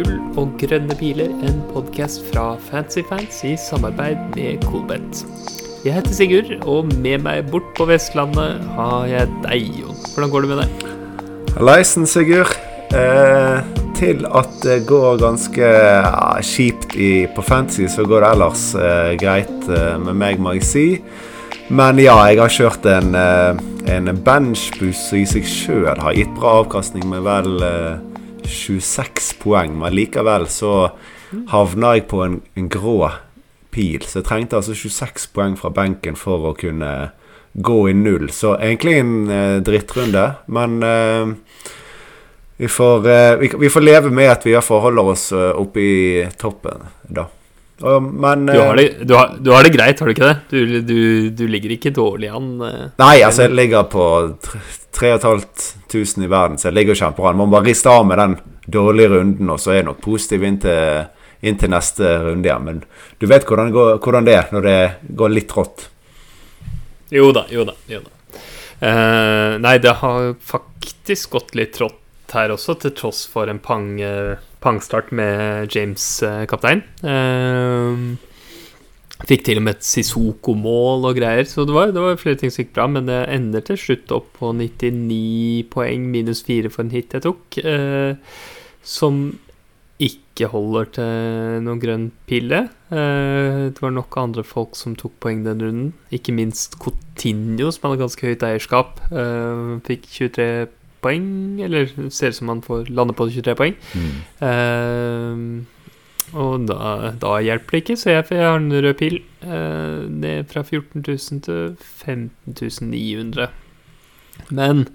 Gull og grønne piler, en podkast fra Fancyfans i samarbeid med Colbet. Jeg heter Sigurd, og med meg bort på Vestlandet har jeg deg, Jon. Hvordan går det med deg? Hallaisen, Sigurd. Eh, til at det går ganske ja, kjipt i, på Fancy, så går det ellers eh, greit eh, med meg, må jeg si. Men ja, jeg har kjørt en, eh, en benchbuss som i seg sjøl har gitt bra avkastning med vel eh, 26 poeng, men likevel så havna jeg på en, en, grå pil. Så jeg trengte altså 26 poeng fra benken for å kunne gå i null. Så egentlig en eh, drittrunde, men eh, vi, får, eh, vi, vi, får, leve med at vi iallfall holder oss eh, oppe i toppen da. Men du har, det, du, har, du har, det, greit, har du ikke det? Du, du, du ligger ikke dårlig an? Eh. Nei, altså jeg ligger på 3500 i verden, så jeg ligger kjempebra an. Må bare riste av med den dårlige runden, og så er jeg nok positiv inn til, inn til neste runde igjen. Men du vet hvordan, går, hvordan, det er når det går litt rått? Jo da, jo da. Jo da. Uh, nei, det har faktisk gått litt rått her også, til tross for en pang... Uh, pangstart med James eh, kaptein. Uh, fikk til og med et Sisoko-mål og greier, så det var, det var, flere ting som gikk bra. Men det ender til slutt opp på 99 poeng, minus 4 for en hit jeg tok. Uh, som ikke holder til noen grønn pille. Uh, det var nok andre folk som tok poeng den runden. Ikke minst Coutinho, som hadde ganske høyt eierskap. fikk 23 poeng, eller ser ut som han får lande på 23 poeng. Mm. Uh, og da, da, hjelper det ikke, så jeg, jeg har en rød pil. Uh, ned fra 14 000 til 15 900. Men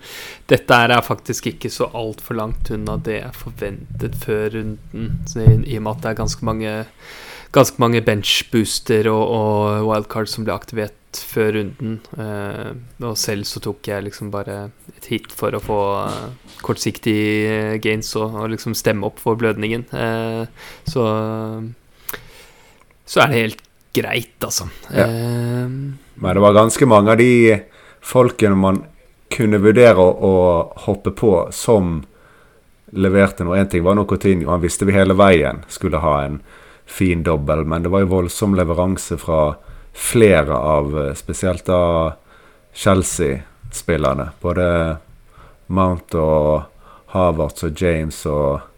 dette er faktisk ikke så altfor langt unna det jeg forventet før runden, i, og med at det er ganske mange, ganske mange benchbooster og, og wildcards som blir aktivert før runden. Uh, og selv så tok jeg liksom bare et hit for å få uh, kortsiktig uh, gains og, og, liksom stemme opp for blødningen. så så er det helt greit, altså. Ja. Men det var ganske mange av de folkene man kunne vurdere å, hoppe på, som leverte noe. Én ting var Coutinho, han visste vi hele veien skulle ha en fin dobbel, men det var jo voldsom leveranse fra flere av eh, spesielt da Chelsea-spillerne. Både Mount og Havertz og James og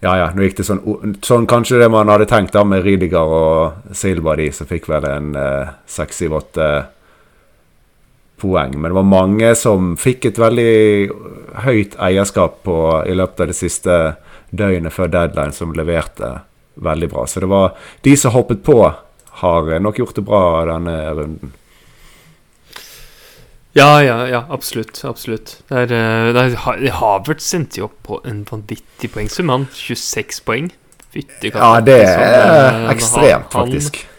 Ja, ja, nå gikk det sånn, sånn kanskje det man hadde tenkt da med Rydiger og Silva, de som fikk vel en eh, seks-syv-åtte poeng. Men det var mange som fikk et veldig høyt eierskap på, i løpet av det siste døgnet før deadline, som leverte veldig bra. Så det var de som hoppet på har nok gjort det bra denne runden. Ja, ja, ja, absolutt. absolutt. Der, eh, der, Havert sendte jo opp på en vanvittig poengsum. Han 26 poeng. Fytti Ja, det er ekstremt, faktisk. Han,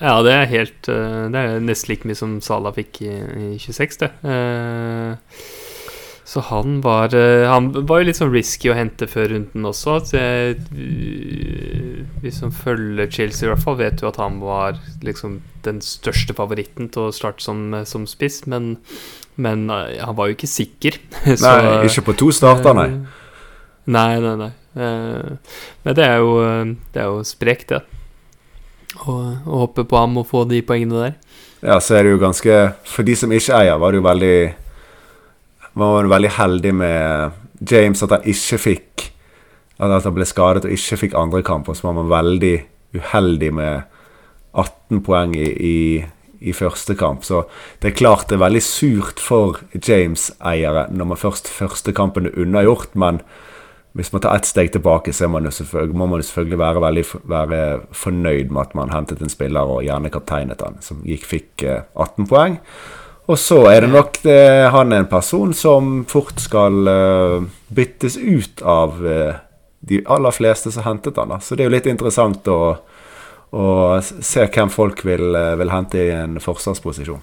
ja, det er helt eh, Det er nesten like mye som Sala fikk i, i 26, det. Uh, så han var, eh, han var jo litt sånn risky å hente før runden også. Så jeg, vi som følger Chelsea, i hvert fall vet jo at han var liksom den største favoritten til å starte som, som spiss. Men, men, eh, han var jo ikke sikker. Så, nei, ikke på to starter, nei. Nei, nei, nei. Men det er jo, det er jo sprekt, det. Å, å hoppe på ham og få de poengene der. Ja, så er det jo ganske For de som ikke eier, var det jo veldig var veldig heldig med James, at han ikke fikk At han ble skadet og ikke fikk andre kamp. Og så var man veldig uheldig med 18 poeng i, i, i, første kamp. Så det er klart det er veldig surt for James-eiere når man først første kampen er unnagjort. Men hvis man tar ett steg tilbake, så man må man selvfølgelig være veldig være fornøyd med at man hentet en spiller og gjerne kapteinet han, som gikk, fikk 18 eh, poeng. Og så er det nok det, han er en person som fort skal uh, byttes ut av uh, de aller fleste som hentet han. Da. Så det er jo litt interessant å, å se hvem folk vil, vil, hente i en forsvarsposisjon.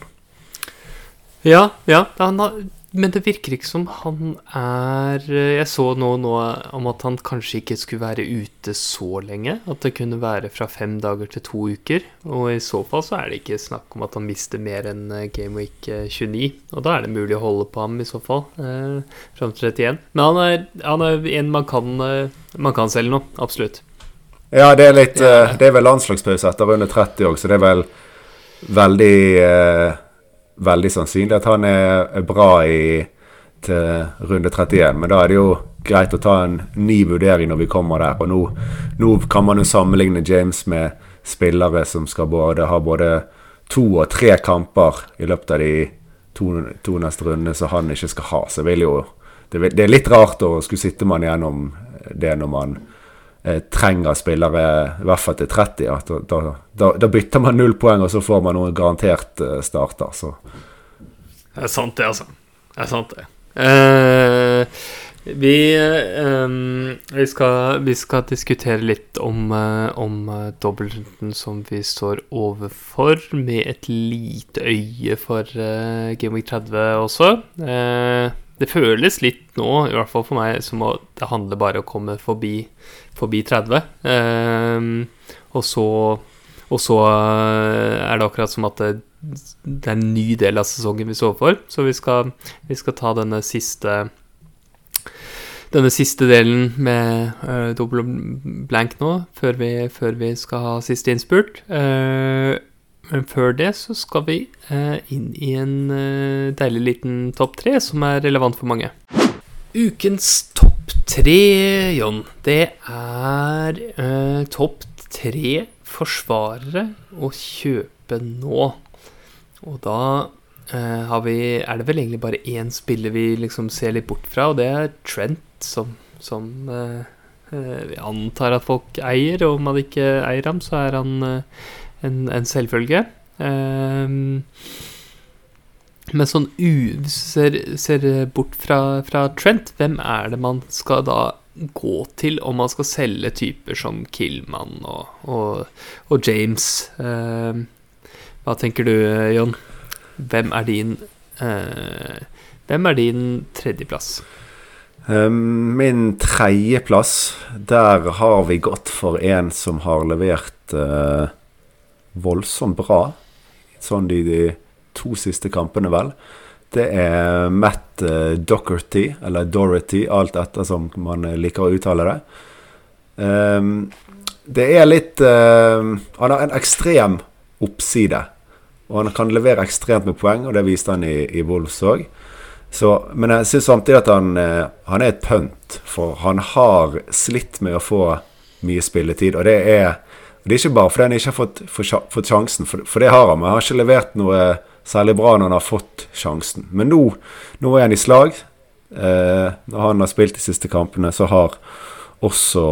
Ja, ja. Han har men det virker ikke som han er Jeg så nå, nå om at han kanskje ikke skulle være ute så lenge. At det kunne være fra fem dager til to uker. Og i så fall så er det ikke snakk om at han mister mer enn eh, Game Week 29. Og da er det mulig å holde på ham i så fall, eh, fram til 31. Men han er, han er en man kan, man kan selge nå, absolutt. Ja, det er litt. Det er vel landslagspause etter under 30 òg, så det er vel veldig veldig sannsynlig at han er, bra i, til runde 31. Men da er det jo greit å ta en ny vurdering når vi kommer der. Og nå, nå kan man jo sammenligne James med spillere som skal både, ha både to og tre kamper i løpet av de to, to neste rundene som han ikke skal ha. Så vil jo det, det er litt rart å skulle sitte man gjennom det når man trenger spillere i hvert fall til 30. Ja. Da, da, da, bytter man null poeng, og så får man noen garantert eh, starter. Så. Det er sant, det, altså. Det er sant, det. Eh, vi, um, vi, skal, vi, skal, diskutere litt om, uh, om dobbeltrunden som vi står overfor, med et lite øye for uh, Game Week 30 også. det føles litt nå, i hvert fall for meg, som å, det handler bare å komme forbi forbi 30. Ehm, og så og så eh, er det akkurat som at det, det, er en ny del av sesongen vi står for. Så vi skal, vi skal ta denne siste denne siste delen med uh, dobbel blank nå, før vi, før vi, skal ha siste innspurt. Uh, men før det så skal vi uh, inn i en deilig liten topp tre som er relevant for mange. Ukens topp tre, Jon, det er eh, topp tre forsvarere å kjøpe nå. Og da eh, vi, er det vel egentlig bare én spiller vi liksom ser litt bort fra, og det er Trent, som, som eh, eh vi antar at folk eier. Og om man ikke eier ham, så er han eh, en, en selvfølge. Um, men sånn u ser, ser bort fra, fra, Trent, hvem er det man skal da gå til om man skal selge typer som Killman og, og, og James? Eh, hva tenker du, John? Hvem er din eh, Hvem er din tredjeplass? Um, min tredjeplass, der har vi gått for en som har levert uh, voldsomt bra. Sånn de, de to siste kampene, vel. Det er Matt uh, Docherty, eller Dorothy, alt etter som man liker å uttale det. Um, det er litt uh, Han har en ekstrem oppside. Og han kan levere ekstremt med poeng, og det viste han i, i Wolves òg. Men jeg syns samtidig at han, han, er et pønt, for han har slitt med å få mye spilletid. Og det er, det er ikke bare fordi han ikke har fått, fått sjansen, for, for, det har han. Men han har ikke levert noe særlig bra når han har fått sjansen. Men nå, nå er han i slag. Eh, når han har spilt de siste kampene, så har også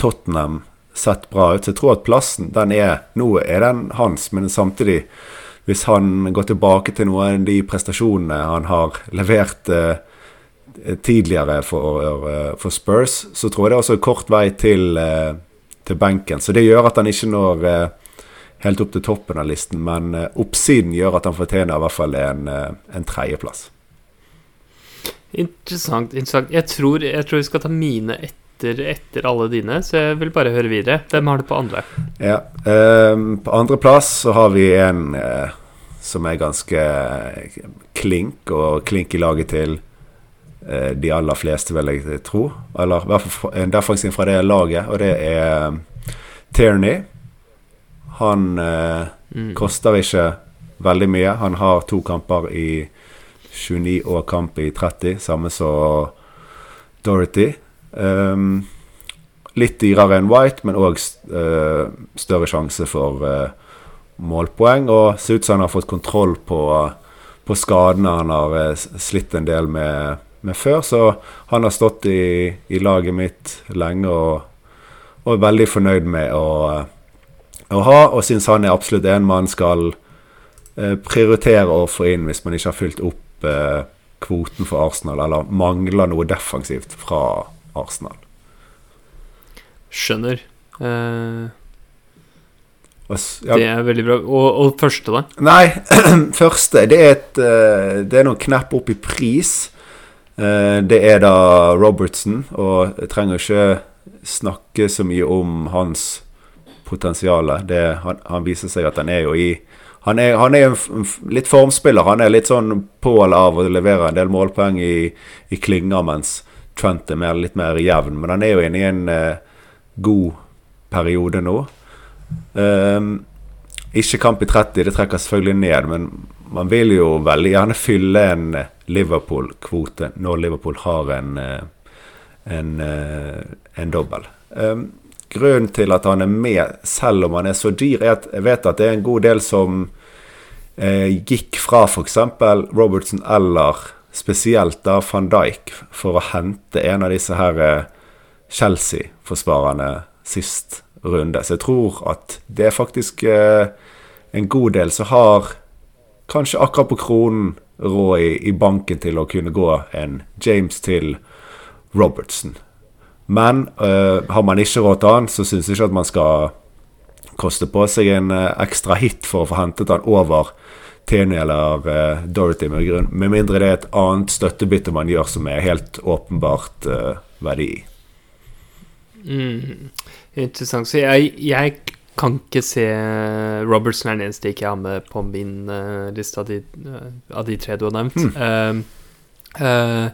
Tottenham sett bra ut. Så jeg tror at plassen den er Nå er den hans, men samtidig, hvis han går tilbake til noen av de prestasjonene han har levert eh, tidligere for, eh, for, Spurs, så tror jeg det er også kort vei til, eh, til benken. Så det gjør at han ikke når eh, helt opp til toppen av listen, men uh, oppsiden gjør at han fortjener i hvert fall en, uh, en tredjeplass. Interessant. interessant. Jeg tror, jeg tror, vi skal ta mine etter, etter alle dine, så jeg vil bare høre videre. Hvem har du på andre? Ja, um, På andreplass så har vi en uh, som er ganske klink, og klink i laget til de aller fleste, vil jeg tro. Eller i hvert fall en defensiv fra det laget, og det er Tierney. Han eh, mm. koster ikke veldig mye. Han har to kamper i 29 og kamp i 30, samme som Dorothy. Um, litt dyrere enn White, men òg uh, eh, større sjanse for uh, målpoeng. Og ser ut som han har fått kontroll på, på skadene han har uh, slitt en del med, med, før. Så han har stått i, i laget mitt lenge og, og, er veldig fornøyd med å å ha, og syns han er absolutt en man skal eh, prioritere å få inn hvis man ikke har fylt opp eh, kvoten for Arsenal, eller mangler noe defensivt fra Arsenal. Skjønner. Ja, Det er veldig bra. Og, og første, da? Nei, første Det er, et, eh, det er noen knepp opp i pris. Eh, Det er da Robertson, og jeg trenger ikke snakke så mye om hans potensial. Det, han, han viser seg at han er jo i Han er, han er en, litt formspiller. Han er litt sånn på eller av og leverer en del målpoeng i, i klynga, mens Trent er mer, litt mer jevn. Men han er jo inne i en eh, god periode nå. Um, ikke kamp i 30, det trekker selvfølgelig ned, men man vil jo veldig gjerne fylle en Liverpool-kvote når Liverpool har en, eh, en, eh, en dobbel. Ehm, grunnen til at han er med, selv om han er så dyr, er at jeg vet at det er en god del som eh, gikk fra f.eks. Robertson eller spesielt da van Dijk for å hente en av disse her eh, Chelsea-forsvarerne sist runde. Så jeg tror at det er faktisk eh, en god del som har kanskje akkurat på kronen råd i, i banken til å kunne gå en James til Robertson. Men uh, har man ikke råd til han, så syns jeg ikke at man skal koste på seg en uh, ekstra hit for å få hentet han over Tierney eller uh, Dorothy, med, grunn, med mindre det er et annet støttebytte man gjør som er helt åpenbart eh, verdi i. Mm, interessant. Så jeg, jeg kan ikke se Robertson er den eneste jeg ikke har med på min eh, liste av de, eh, av de tre du har nevnt. Eh,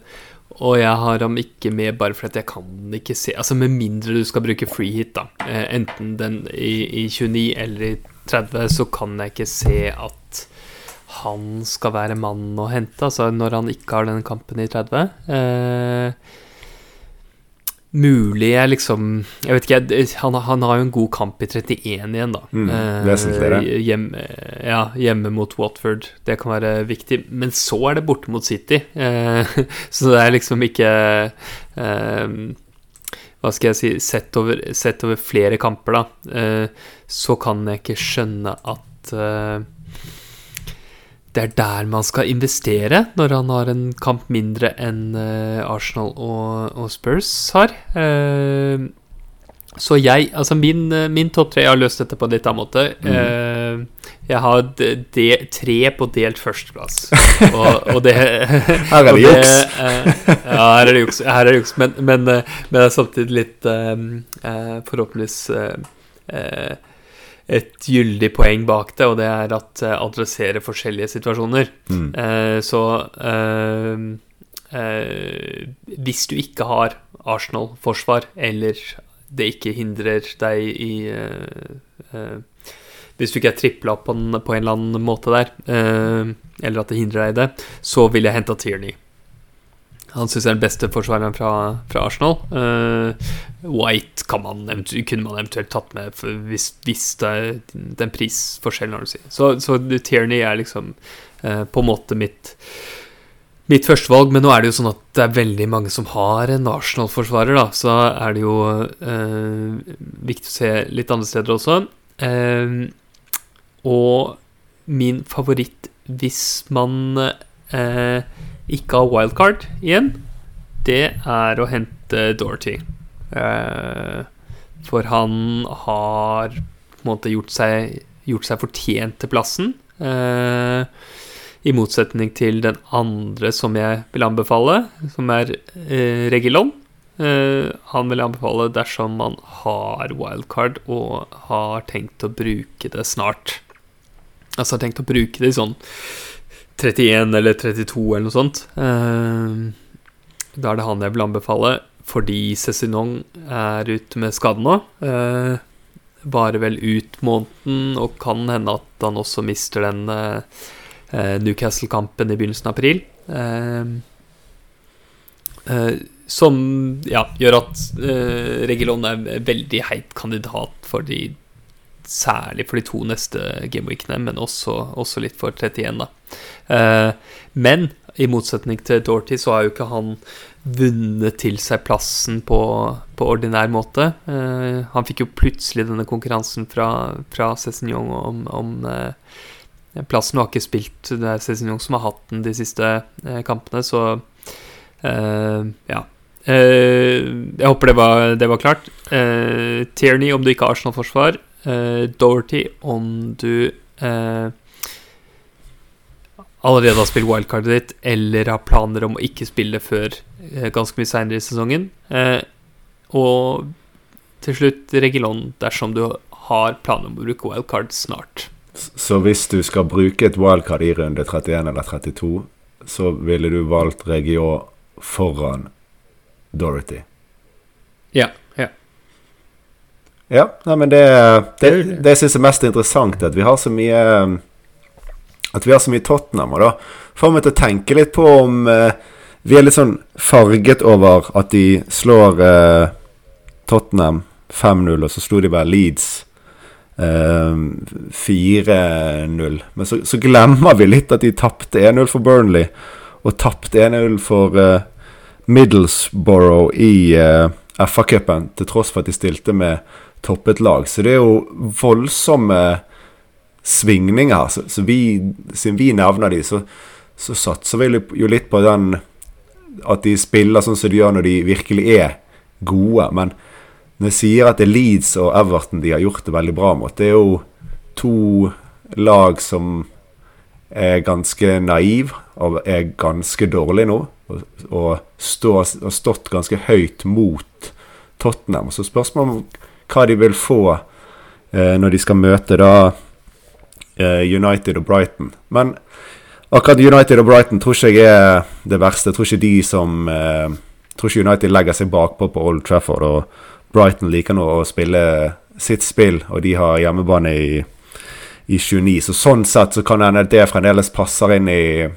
og jeg har ham ikke med bare fordi jeg kan ikke se Altså Med mindre du skal bruke free hit, da. Eh, enten den i, i 29 eller i 30, så kan jeg ikke se at han skal være mannen å hente, altså når han ikke har den kampen i 30. Eh, mulig jeg liksom Jeg vet ikke, han, han har jo en god kamp i 31 igjen, da. Mm, vesentlig. Eh, hjemme, ja, hjemme mot Watford. Det kan være viktig. Men så er det borte mot City. Eh, så det er liksom ikke eh, Hva skal jeg si Sett over, sett over flere kamper, da, eh, så kan jeg ikke skjønne at eh, det er der man skal investere når han har en kamp mindre enn eh, Arsenal og, og Spurs har. Eh, så jeg Altså, min, eh, min topp tre Jeg har løst dette på en litt annen måte. Eh, jeg har de, de, tre på delt førsteplass. Og, og det Her er det juks. ja, her er det juks. Her er det juks men, men, men det er samtidig litt Forhåpentligvis et gyldig poeng bak det, og det er at uh, adressere forskjellige situasjoner. Mm. Uh, så eh, hvis du ikke har Arsenal-forsvar, eller det ikke hindrer deg i Hvis du ikke er tripla opp på, på en eller annen måte der, eller at det hindrer deg i det, så vil jeg hente Tierney. Han syns jeg er den beste forsvareren fra, fra Arsenal. Uh, White man kunne man eventuelt tatt med hvis, hvis det er den prisforskjellen, har du si. Så, så Tierney er liksom uh, på en måte mitt Mitt førstevalg, men nå er det jo sånn at det er veldig mange som har en Arsenal-forsvarer, da. Så er det jo eh, viktig å se litt andre steder også. Eh, og min favoritt hvis man eh, ikke har wildcard igjen, det er å hente Dorothy. Uh, for han har på en måte gjort seg, gjort seg fortjent til plassen. Uh, I motsetning til den andre som jeg vil anbefale, som er uh, Regilon. Eh, han vil anbefale dersom man har wildcard og har tenkt å bruke det snart. Altså har tenkt å bruke det i sånn 31 eller 32 eller noe sånt. Eh, da er det han jeg vil anbefale, fordi Cezinong er ute med skade nå. Eh, varer vel ut måneden, og kan hende at han også mister den eh, eh, Newcastle-kampen i begynnelsen av april. Eh, eh, som ja, gjør at eh, Regilon er veldig heit kandidat for de Særlig for de to neste gameweekene, men også, også litt for 31, da. Eh, men i motsetning til Dorothy, så har jo ikke han vunnet til seg plassen på, på ordinær måte. Eh, han fikk jo plutselig denne konkurransen fra, fra Cézinyon om, om eh, plassen, og har ikke spilt. Det er Cézinyon som har hatt den de siste kampene, så ja. Uh, jeg håper det var, det var klart. Uh, Tierney, om du ikke har Arsenal-forsvar. Eh, Doherty om du eh, allerede har spilt wildcardet ditt, eller har planer om å ikke spille før eh, ganske mye seinere i sesongen. Og til slutt Regilon dersom du har planer om å bruke wildcard snart. Så hvis du skal bruke et wildcard i runde 31 eller 32, så ville du valgt Regio foran Dorothy? Ja. Ja. Nei, men det, det, det jeg syns er mest interessant, at vi har så mye At vi har så mye Tottenham. Og da får meg til å tenke litt på om eh, vi er litt sånn farget over at de slår eh, Tottenham 5-0, og så slo de bare Leeds eh, 4-0. Men så, så, glemmer vi litt at de tapte 1-0 for Burnley, og tapte 1-0 for eh, Middlesbrough i eh, FA-cupen, til tross for at de stilte med toppet lag. Så det er jo voldsomme svingninger. Så, så vi, siden vi nevner de, så, så satser vi jo litt på den at de spiller sånn som de gjør når de virkelig er gode. Men når jeg sier at det er Leeds og Everton de har gjort det veldig bra mot, det er jo to lag som er ganske naiv og er ganske dårlige nå. Og, og, stå, stått ganske høyt mot Tottenham. Så spørsmålet om hva de vil få eh, når de skal møte da eh, United og Brighton. Men akkurat United og Brighton tror ikke jeg er det verste. Jeg tror ikke de som eh, tror ikke United legger seg bakpå på Old Trafford. Og Brighton liker nå å spille sitt spill, og de har hjemmebane i, i 29. Så sånn sett så kan hende det fremdeles passer inn i,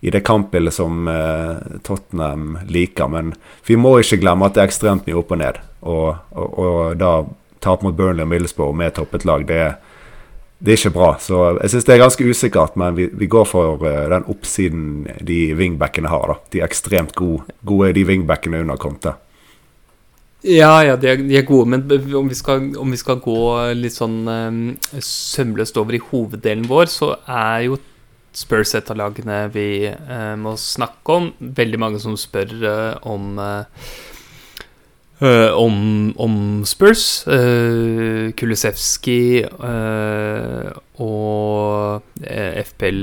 i det kampbildet som eh, Tottenham liker. Men vi må ikke glemme at det er ekstremt mye opp og ned. Og, og, og da tape mot Burnley og Middlesbrough med toppet lag, det, det, er ikke bra. Så jeg syns det er ganske usikkert, men vi, vi går for uh, den oppsiden de wingbackene har. da. De er ekstremt gode, gode de wingbackene under Conte. Ja, ja, de er, de er, gode, men om vi, skal, om vi skal gå litt sånn um, sømløst over i hoveddelen vår, så er jo Spurs et av lagene vi uh, må snakke om. Veldig mange som spør uh, om uh, Uh, om, om, Spurs. Uh, Kulisevskij uh, og FPL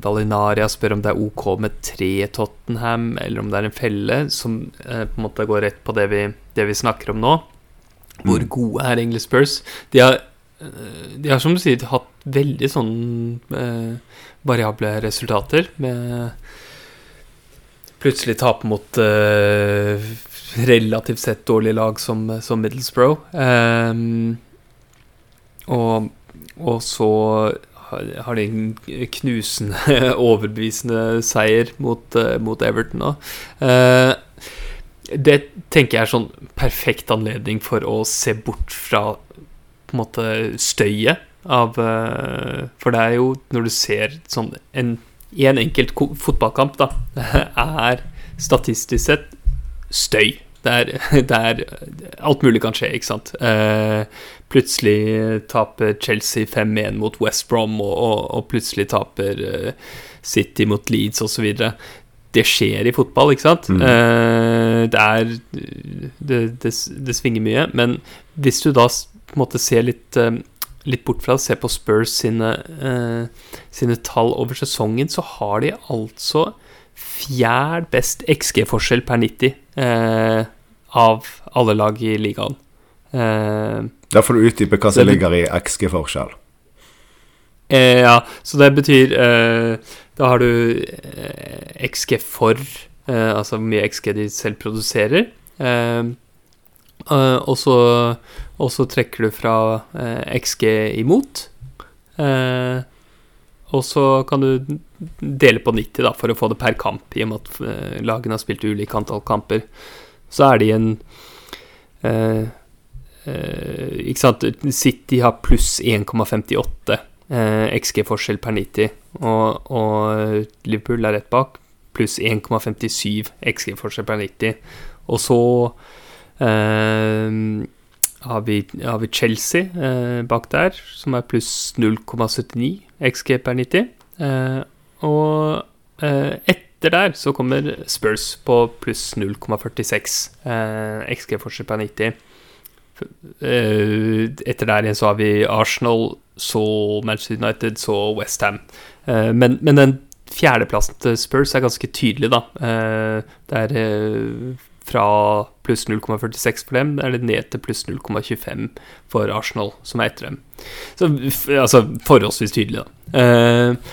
Valinaria spør om det er ok med tre Tottenham, eller om det er en felle, som på en måte går rett på det vi, det vi snakker om nå. Hvor mm. gode er egentlig Spurs? De har, de har, som du sier, hatt veldig sånn variable resultater, med plutselig tape mot relativt sett dårlig lag som, som Middlesbrough. Um, og, og, så har de en knusende, overbevisende seier mot, uh, mot Everton òg. Uh, det tenker jeg er sånn perfekt anledning for å se bort fra på en måte støyet av uh, For det er jo når du ser sånn en, I en enkelt fotballkamp, da, er statistisk sett støy. Det er, det er, Alt mulig kan skje, ikke sant. Eh, plutselig taper Chelsea 5-1 mot West Brom, og, og, og plutselig taper uh, City mot Leeds osv. Det skjer i fotball, ikke sant? Mm. Eh, det er det, det, det, svinger mye. Men hvis du da på en måte ser litt, uh, litt bort fra å se på Spurs sine, eh, sine tall over sesongen, så har de altså fjerd best XG-forskjell per 90 eh, av alle lag i ligaen. Eh, da får du utdype hva som ligger i XG-forskjell. Eh, ja, så det betyr eh, Da har du eh, XG for, eh, altså hvor mye XG de selv produserer. og så og så trekker du fra XG imot. Eh, og så kan du dele på 90 da, for å få det per kamp, i og med at uh, lagene har spilt ulike antall kamper. Så er de en Eh, Ikke sant City har pluss 1,58 XG-forskjell per 90, og, og, Liverpool er rett bak, pluss 1,57 XG-forskjell per 90. Og så har vi, har vi Chelsea eh, bak der, som er pluss 0,79 XG per 90. Eh, og eh, etter der så kommer Spurs på pluss 0,46 XG forskjell per 90. eh, Etter der igjen så har vi Arsenal, så Manchester United, så Westham. Eh, men, men den fjerdeplassen til Spurs er ganske tydelig, da. Uh, det er fra pluss 0,46 for dem, eller ned til pluss 0,25 for Arsenal, som er etter dem. Så altså forholdsvis tydelig, da. Eh,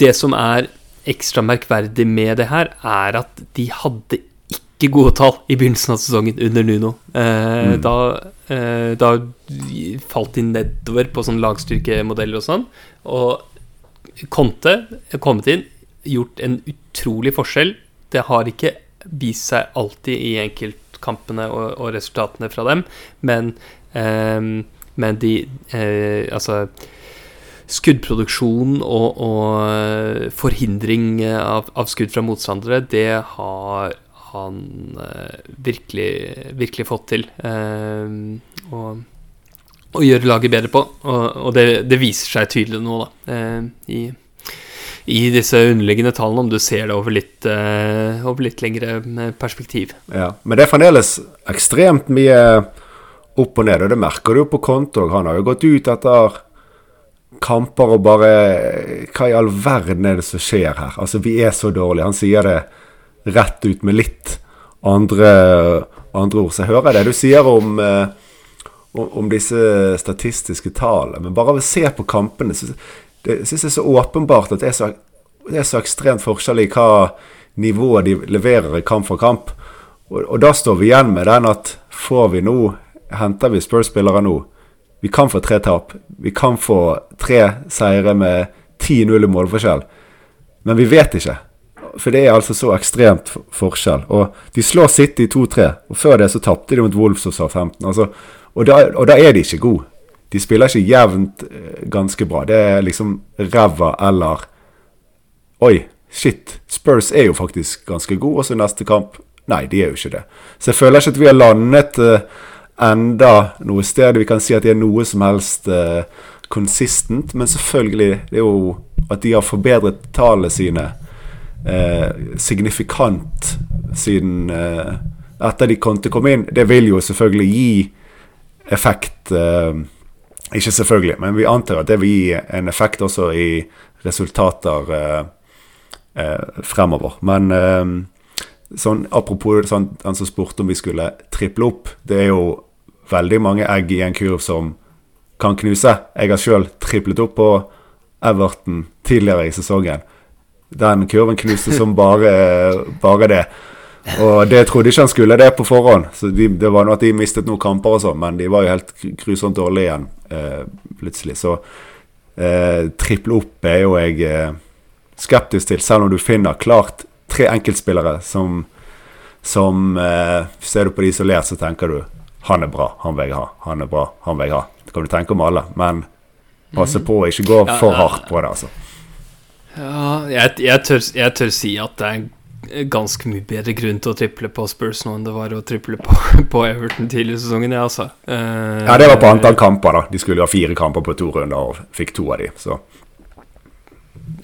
det som er ekstra merkverdig med det her, er at de hadde ikke gode tall i begynnelsen av sesongen under Nuno. Eh, mm. da, eh, da, falt de nedover på sånn lagstyrkemodeller og sånn. Og Conte er kommet inn, gjort en utrolig forskjell. Det har ikke vist seg alltid i enkeltkampene og, og resultatene fra dem, men, um, men de Altså skuddproduksjon og, og forhindring av, av, skudd fra motstandere, det har han uh, virkelig, virkelig fått til. Uh, og, og gjøre laget bedre på. Og, og det, det, viser seg tydelig nå, da, eh, i, i, disse underliggende tallene, om du ser det over litt, over litt lengre perspektiv. Ja, Men det er fremdeles ekstremt mye opp og ned, og det merker du jo på konto. Han har jo gått ut etter kamper og bare Hva i all verden er det som skjer her? Altså, vi er så dårlige. Han sier det rett ut med litt andre, andre ord. Så jeg hører det du sier om, eh, om, disse statistiske tallene. Men bare ved å se på kampene så, Det synes jeg er så åpenbart at det er så, det er så ekstremt forskjell i hva nivået de leverer i kamp for kamp. Og, og da står vi igjen med den at får vi nå Henter vi Spurs-spillere nå? Vi kan få tre tap. Vi kan få tre seire med 10-0 i målforskjell. Men vi vet ikke. For det er altså så ekstremt forskjell. Og de slår City 2-3, og før det så tapte de mot Wolves og SA-15. Altså, og, da, og, da, er de ikke gode. De spiller ikke jevnt eh, ganske bra. Det er liksom ræva eller Oi, shit. Spurs er jo faktisk ganske gode, og så neste kamp Nei, de er jo ikke det. Så jeg føler ikke at vi har landet uh, enda noe sted vi kan si at de er noe som helst uh. Men selvfølgelig det er jo at de har forbedret tallene sine uh, signifikant siden uh, etter de å kom inn. Det vil jo selvfølgelig gi effekt. Ikke selvfølgelig, men vi antar at det vil gi en effekt også i resultater fremover. Men sånn, apropos sånn, han som spurte om vi skulle triple opp. Det er jo veldig mange egg i en kurv som kan knuse. Jeg har sjøl triplet opp på Everton tidligere i sesongen. Den kurven knuste som bare, bare det. Og det trodde ikke han skulle det på forhånd. Så de, Det var noe at de mistet noen kamper og sånn, men de var jo helt grusomt dårlige igjen eh, plutselig. Så eh, triple opp er jo jeg eh, skeptisk til, selv om du finner klart tre enkeltspillere som, som eh, Ser du på de isolert, så tenker du han er bra, han vil jeg ha. Han er bra, han vil jeg ha. Det kan du tenke om alle, men passe på å ikke gå for hardt på det, altså. Ja, jeg, jeg, tør, jeg tør si at det er ganske mye bedre grunn til å triple på Spurs nå enn det var å triple på, på Everton tidligere i sesongen, ja, altså. Uh, ja, det var på antall kamper, da. De skulle ha fire kamper på to runder og fikk to av de, så.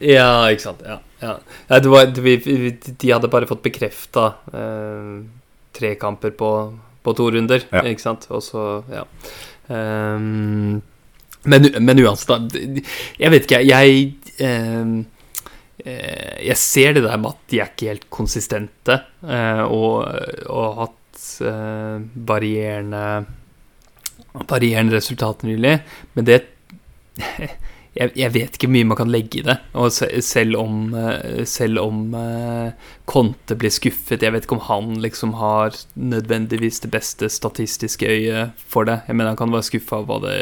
Ja, ikke sant. Ja. ja. ja var, de, de, hadde bare fått bekrefta uh, tre kamper på på to runder, ja. ikke sant? Og så, ja. Um, men, men, uansett, da. Jeg vet ikke, jeg um, Jeg ser det der med at de er ikke helt konsistente, uh, og, og hatt uh, varierende varierende resultater nylig, men det jeg, jeg, vet ikke hvor mye man kan legge i det. Og selv om, eh, selv om uh, Conte blir skuffet Jeg vet ikke om han liksom har nødvendigvis det beste statistiske øyet for det. Jeg mener Han kan være skuffa av hva, det,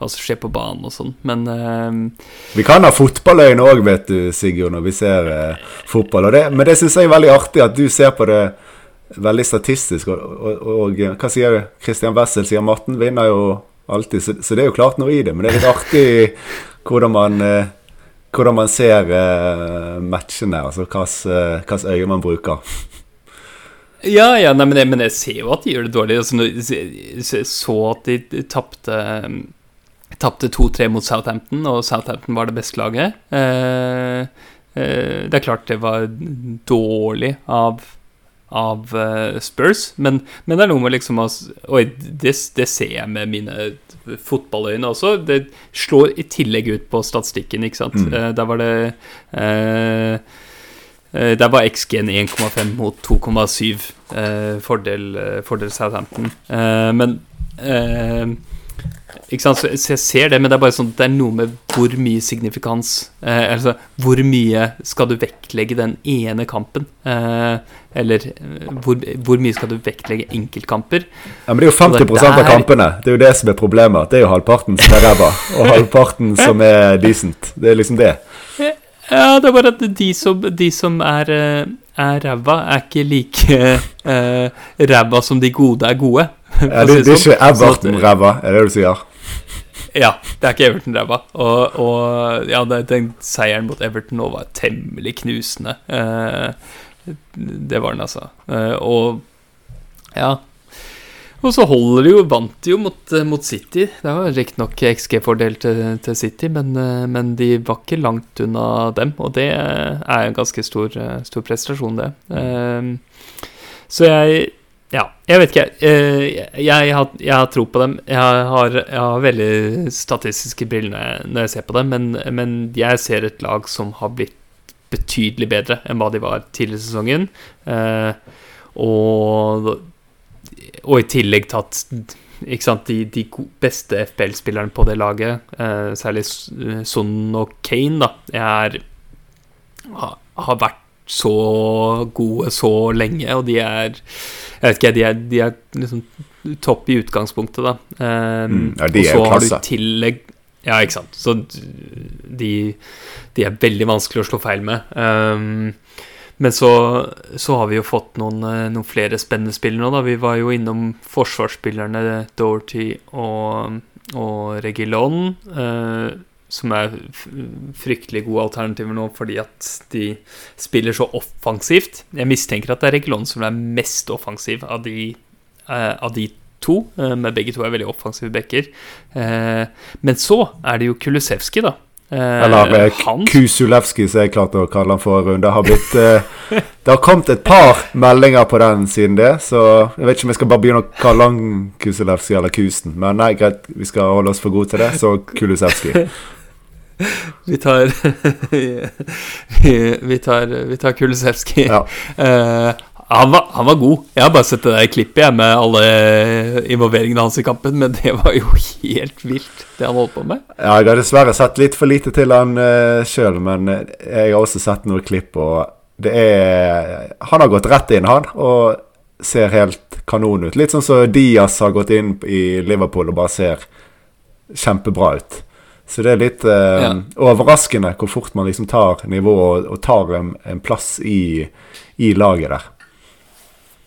hva som skjer på banen og sånn, men uh, Vi kan ha fotballøyne òg, vet du, Sigurd, når vi ser uh, fotball. Det, men det syns jeg er veldig artig at du ser på det veldig statistisk. Og, og, og hva sier? Christian Wessel sier Marten vinner jo alltid, så, så, det er jo klart noe i det. Men det er litt artig hvordan man, eh, hvordan man ser uh, matchene, altså hvilket uh, øye man bruker. Ja, ja nei, men, jeg, men, jeg, ser jo at de gjør det dårlig. Altså, jeg så at de tapte Tapte 2-3 mot Southampton, og Southampton var det beste laget. Eh, eh, det er klart det var dårlig av av uh, Spurs. Men, men, det er noe med liksom Oi, det, det, ser jeg med mine fotballøyne også. Det slår i tillegg ut på statistikken, ikke sant. Mm. Uh, der var det uh, der var XG-en 1,5 mot 2,7 fordel, fordel Southampton. men ikke sant? Så, jeg ser det, men det er bare sånn Det er noe med hvor mye signifikans eh, Altså, hvor mye skal du vektlegge den ene kampen? Eh, eller eh, hvor, hvor, mye skal du vektlegge enkeltkamper? Ja, Men det er jo 50 der... av kampene. Det er jo det som er problemet. Det er jo halvparten som er ræva, og halvparten som er decent. Det er liksom det. Ja, det er bare at de som, de som er, eh, er ræva, er ikke like uh, ræva som de gode er gode. Ja, det, det er sånn. ikke Everton-ræva, er det du sier? Ja, det er ikke Everton ræva. Og, og, ja, den seieren mot Everton nå var temmelig knusende. Uh, det var den, altså. Uh, og ja. Og så holder de jo Vant de jo mot, eh, mot City. Det var riktignok XG-fordel til, til, City, men, eh, men, de var ikke langt unna dem. Og det er en ganske stor, stor prestasjon, det. Eh, så jeg ja, jeg vet ikke. Eh, jeg, jeg, har, jeg, har, tro på dem. Jeg har, jeg har veldig statistiske briller når jeg ser på dem, men, men, jeg ser et lag som har blitt betydelig bedre enn hva de var tidligere i sesongen. Eh, og, og i tillegg tatt sant, de, de beste FPL-spillerne på det laget, eh, særlig Son og Kane, da, er, har vært så gode så lenge, og de er Jeg vet ikke, de er, de er liksom topp i utgangspunktet, da. Um, mm, ja, og så har du tillegg Ja, ikke sant. Så de, de, er veldig vanskelig å slå feil med. Um, men så, så, har vi jo fått noen, eh, noen, flere spennende spillere nå, da. Vi var jo innom forsvarsspillerne Dorothy og, og Regilon. Eh, som er fryktelig gode alternativer nå fordi at de spiller så offensivt. Jeg mistenker at det er Regilon som er mest offensiv av de, eh, av de to, Eh, men begge to er veldig offensive backer. Uh, men så er det jo Kulusevski, da. Eller han... Kusulevski, som jeg klarte å kalle han for. Det har blitt Det har kommet et par meldinger på den siden det, så jeg vet ikke om jeg skal bare begynne å kalle han Kusulevski eller Kusen. Men nei, greit, vi skal holde oss for gode til det, så Kulusevski. vi tar Vi tar, vi tar Kulisevskij. Ja. Uh, han, var, han var, god. Jeg har bare sett det der klippet jeg med alle involveringene hans i kampen, men det var jo helt vilt, det han holdt på med. Ja, jeg har dessverre sett litt for lite til han uh, eh, sjøl, men eh, jeg har også sett noen klipp, og det er Han har gått rett inn, han, og ser helt kanon ut. Litt sånn som Diaz har gått inn i Liverpool og bare ser kjempebra ut. Så det er litt eh, ja. overraskende hvor fort man liksom tar nivået og, og tar en, en plass i, i, laget der.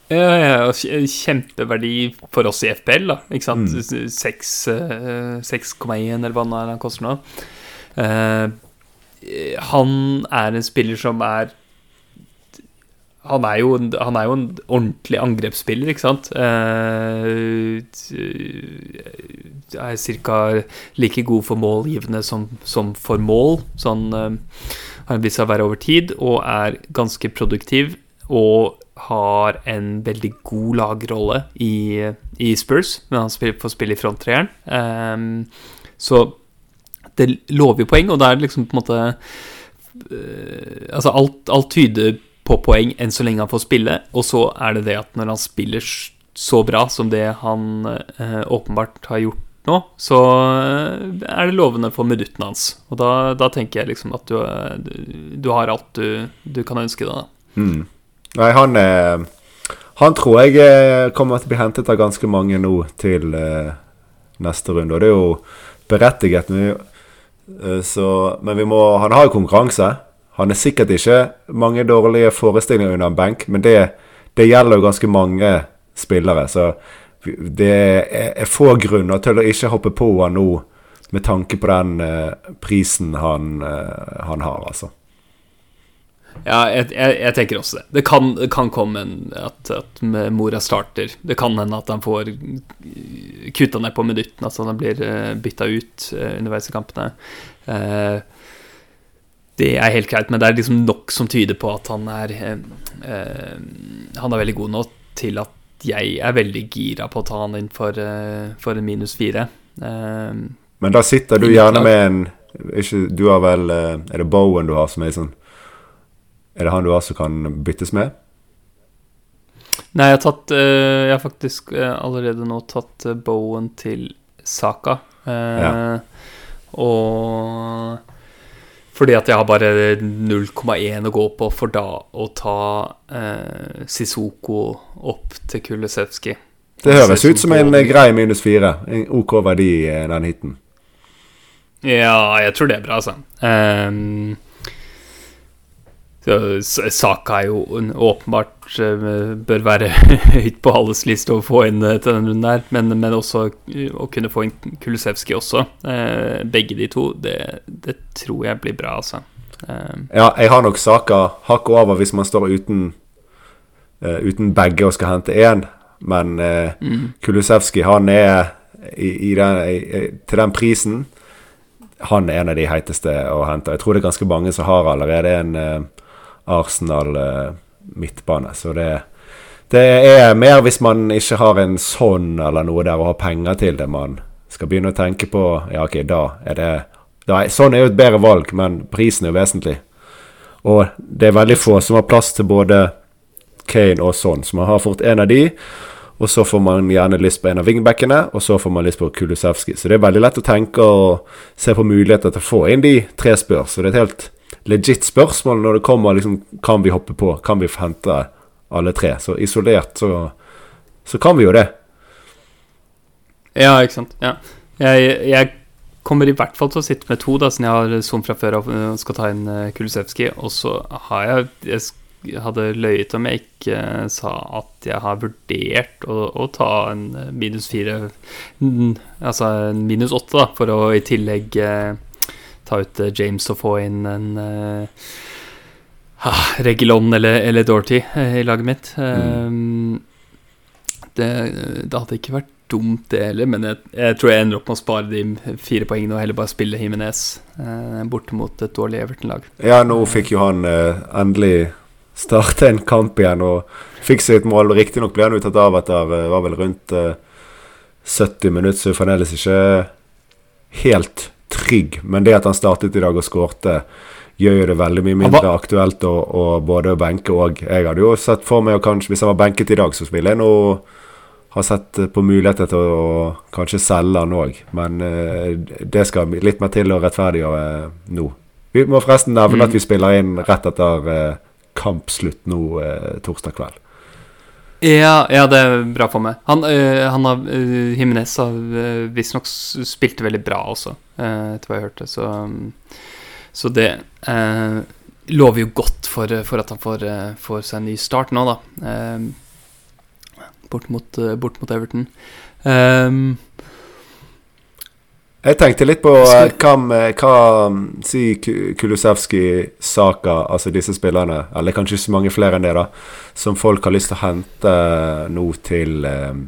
Ja, ja, kjempeverdi for oss i FPL, da. Ikke sant? Mm. 6,1 eh, eller hva det han koster nå. Uh, han er en spiller som er han er, jo, han er jo en ordentlig angrepsspiller, ikke sant. Uh, er ca. like god for målgivende som, som for mål. Så han uh, har vist seg å være over tid, og er ganske produktiv. Og har en veldig god lagrolle i, i Spurs, men han spiller, får spille i fronttreeren. Um, så det lover jo poeng, og det er liksom på en måte uh, Altså, alt, alt tyder på poeng enn så lenge han får spille. Og så er det det at når han spiller så bra som det han eh, åpenbart har gjort nå, så eh, er det lovende for minuttene hans. Og da, da, tenker jeg liksom at du, du har alt du, du, kan ønske deg. Mm. Nei, han eh, Han tror jeg eh, kommer til å bli hentet av ganske mange nå til eh, neste runde. Og det er jo berettiget. Men, eh, så, men vi må, han har jo konkurranse. Han er sikkert ikke mange dårlige forestillinger under en benk, men det, det gjelder jo ganske mange spillere. Så det er få grunner til å ikke hoppe på han nå, med tanke på den uh, prisen han, uh, han, har, altså. Ja, jeg, jeg, jeg, tenker også det. Det kan, kan komme en, at, at Mora starter. Det kan hende at han får kutta ned på minuttene, altså han blir uh, bytta ut uh, underveis i kampene. Uh, det er helt greit, men det er liksom nok som tyder på at han er eh, eh, Han er veldig god nå til at jeg er veldig gira på å ta han inn for, eh, for en minus fire. Eh, Men da sitter du gjerne med en ikke, Du har vel eh, Er det Bowen du har som er sånn Er det han du har som kan byttes med? Nei, jeg har tatt eh, Jeg har faktisk eh, allerede nå tatt eh, Bowen til Saka. Ja. Og fordi at jeg har bare 0,1 å gå på for da å ta eh, Sissoko opp til Kulisevskij. Det høres ut som en grei minus fire. En OK verdi, den hiten. Ja, jeg tror det er bra, altså. Så S- Saka er jo åpenbart eh, bør være høyt på alles liste å få inn eh, til den runden der, men, men også eh, å kunne få inn Kulisevskij også. Begge de to, det, det tror jeg blir bra, altså. Ja, jeg har nok saka hakket over hvis man står uten Uten begge og skal hente én, men mm. Kulusevski, han er i, i den, i, til den prisen Han er en av de heiteste å hente. Jeg tror det er ganske mange som har allerede en Arsenal eh, midtbane, så det det er mer hvis man ikke har en sånn eller noe der og har penger til det, man skal begynne å tenke på Ja, ok, da er det da er, Sånn er jo et bedre valg, men prisen er jo vesentlig. Og det er veldig få som har plass til både Kane og sånn, så man har fort en av de. Og så får man gjerne lyst på en av wingbackene, og så får man lyst på Kulusevski. Så det er veldig lett å tenke og se på muligheter til å få inn de tre spørs. Så det er et helt legit spørsmål når det kommer liksom Kan vi hoppe på? Kan vi hente alle tre? Så isolert så, så kan vi jo det. Ja, ikke sant. Ja. Jeg, jeg kommer i hvert fall til å sitte med to, da, siden jeg har Son fra før og øh, skal ta inn uh, Kulisevskij. Og så har jeg Jeg hadde løyet om jeg ikke eh, sa at jeg har vurdert å, å ta en minus fire Altså en minus åtte, da, for å i tillegg eh, ta ut eh, James og få inn en uh, Regilon eller, eller Dorothy eh, i laget mitt. Mm. Eh, det, det hadde ikke vært dumt, det heller, men jeg, jeg tror jeg ender opp med å spare de fire poengene og heller bare spille Jimenez eh, borte mot et dårlig Everton-lag. Ja, nå fikk jo han eh, endelig starte en kamp igjen og fikk seg et mål. Riktignok ble han jo tatt av etter eh, var vel rundt eh, 70 minutter, så fremdeles ikke helt trygg. Men det at han startet i dag og skårte, gjør jo det veldig mye mindre aktuelt å, å både benke og Jeg hadde jo sett for meg, kanskje hvis han var benket i dag, så spiller jeg nå har sett eh, på muligheter til å kanskje selge han òg, men eh, det skal litt mer til å rettferdiggjøre eh, nå. Vi må forresten nevne Mm. at vi spiller inn rett etter eh, kampslutt nå torsdag kveld. Ja, ja, det er bra for meg. Han, øh, han har øh, Jimenez har øh, visstnok spilte veldig bra også, øh, etter hva jeg hørte, så Så det øh, lover jo godt for, for at han får, får seg en ny start nå, da. Bort, mot, bort mot Everton. Um, Jeg tenkte litt på eh, hva, med- hva mm, Si Kulusevski, Saka, altså disse spillerne, eller kanskje ikke så mange flere enn det, da, som folk har lyst til å hente nå til eh,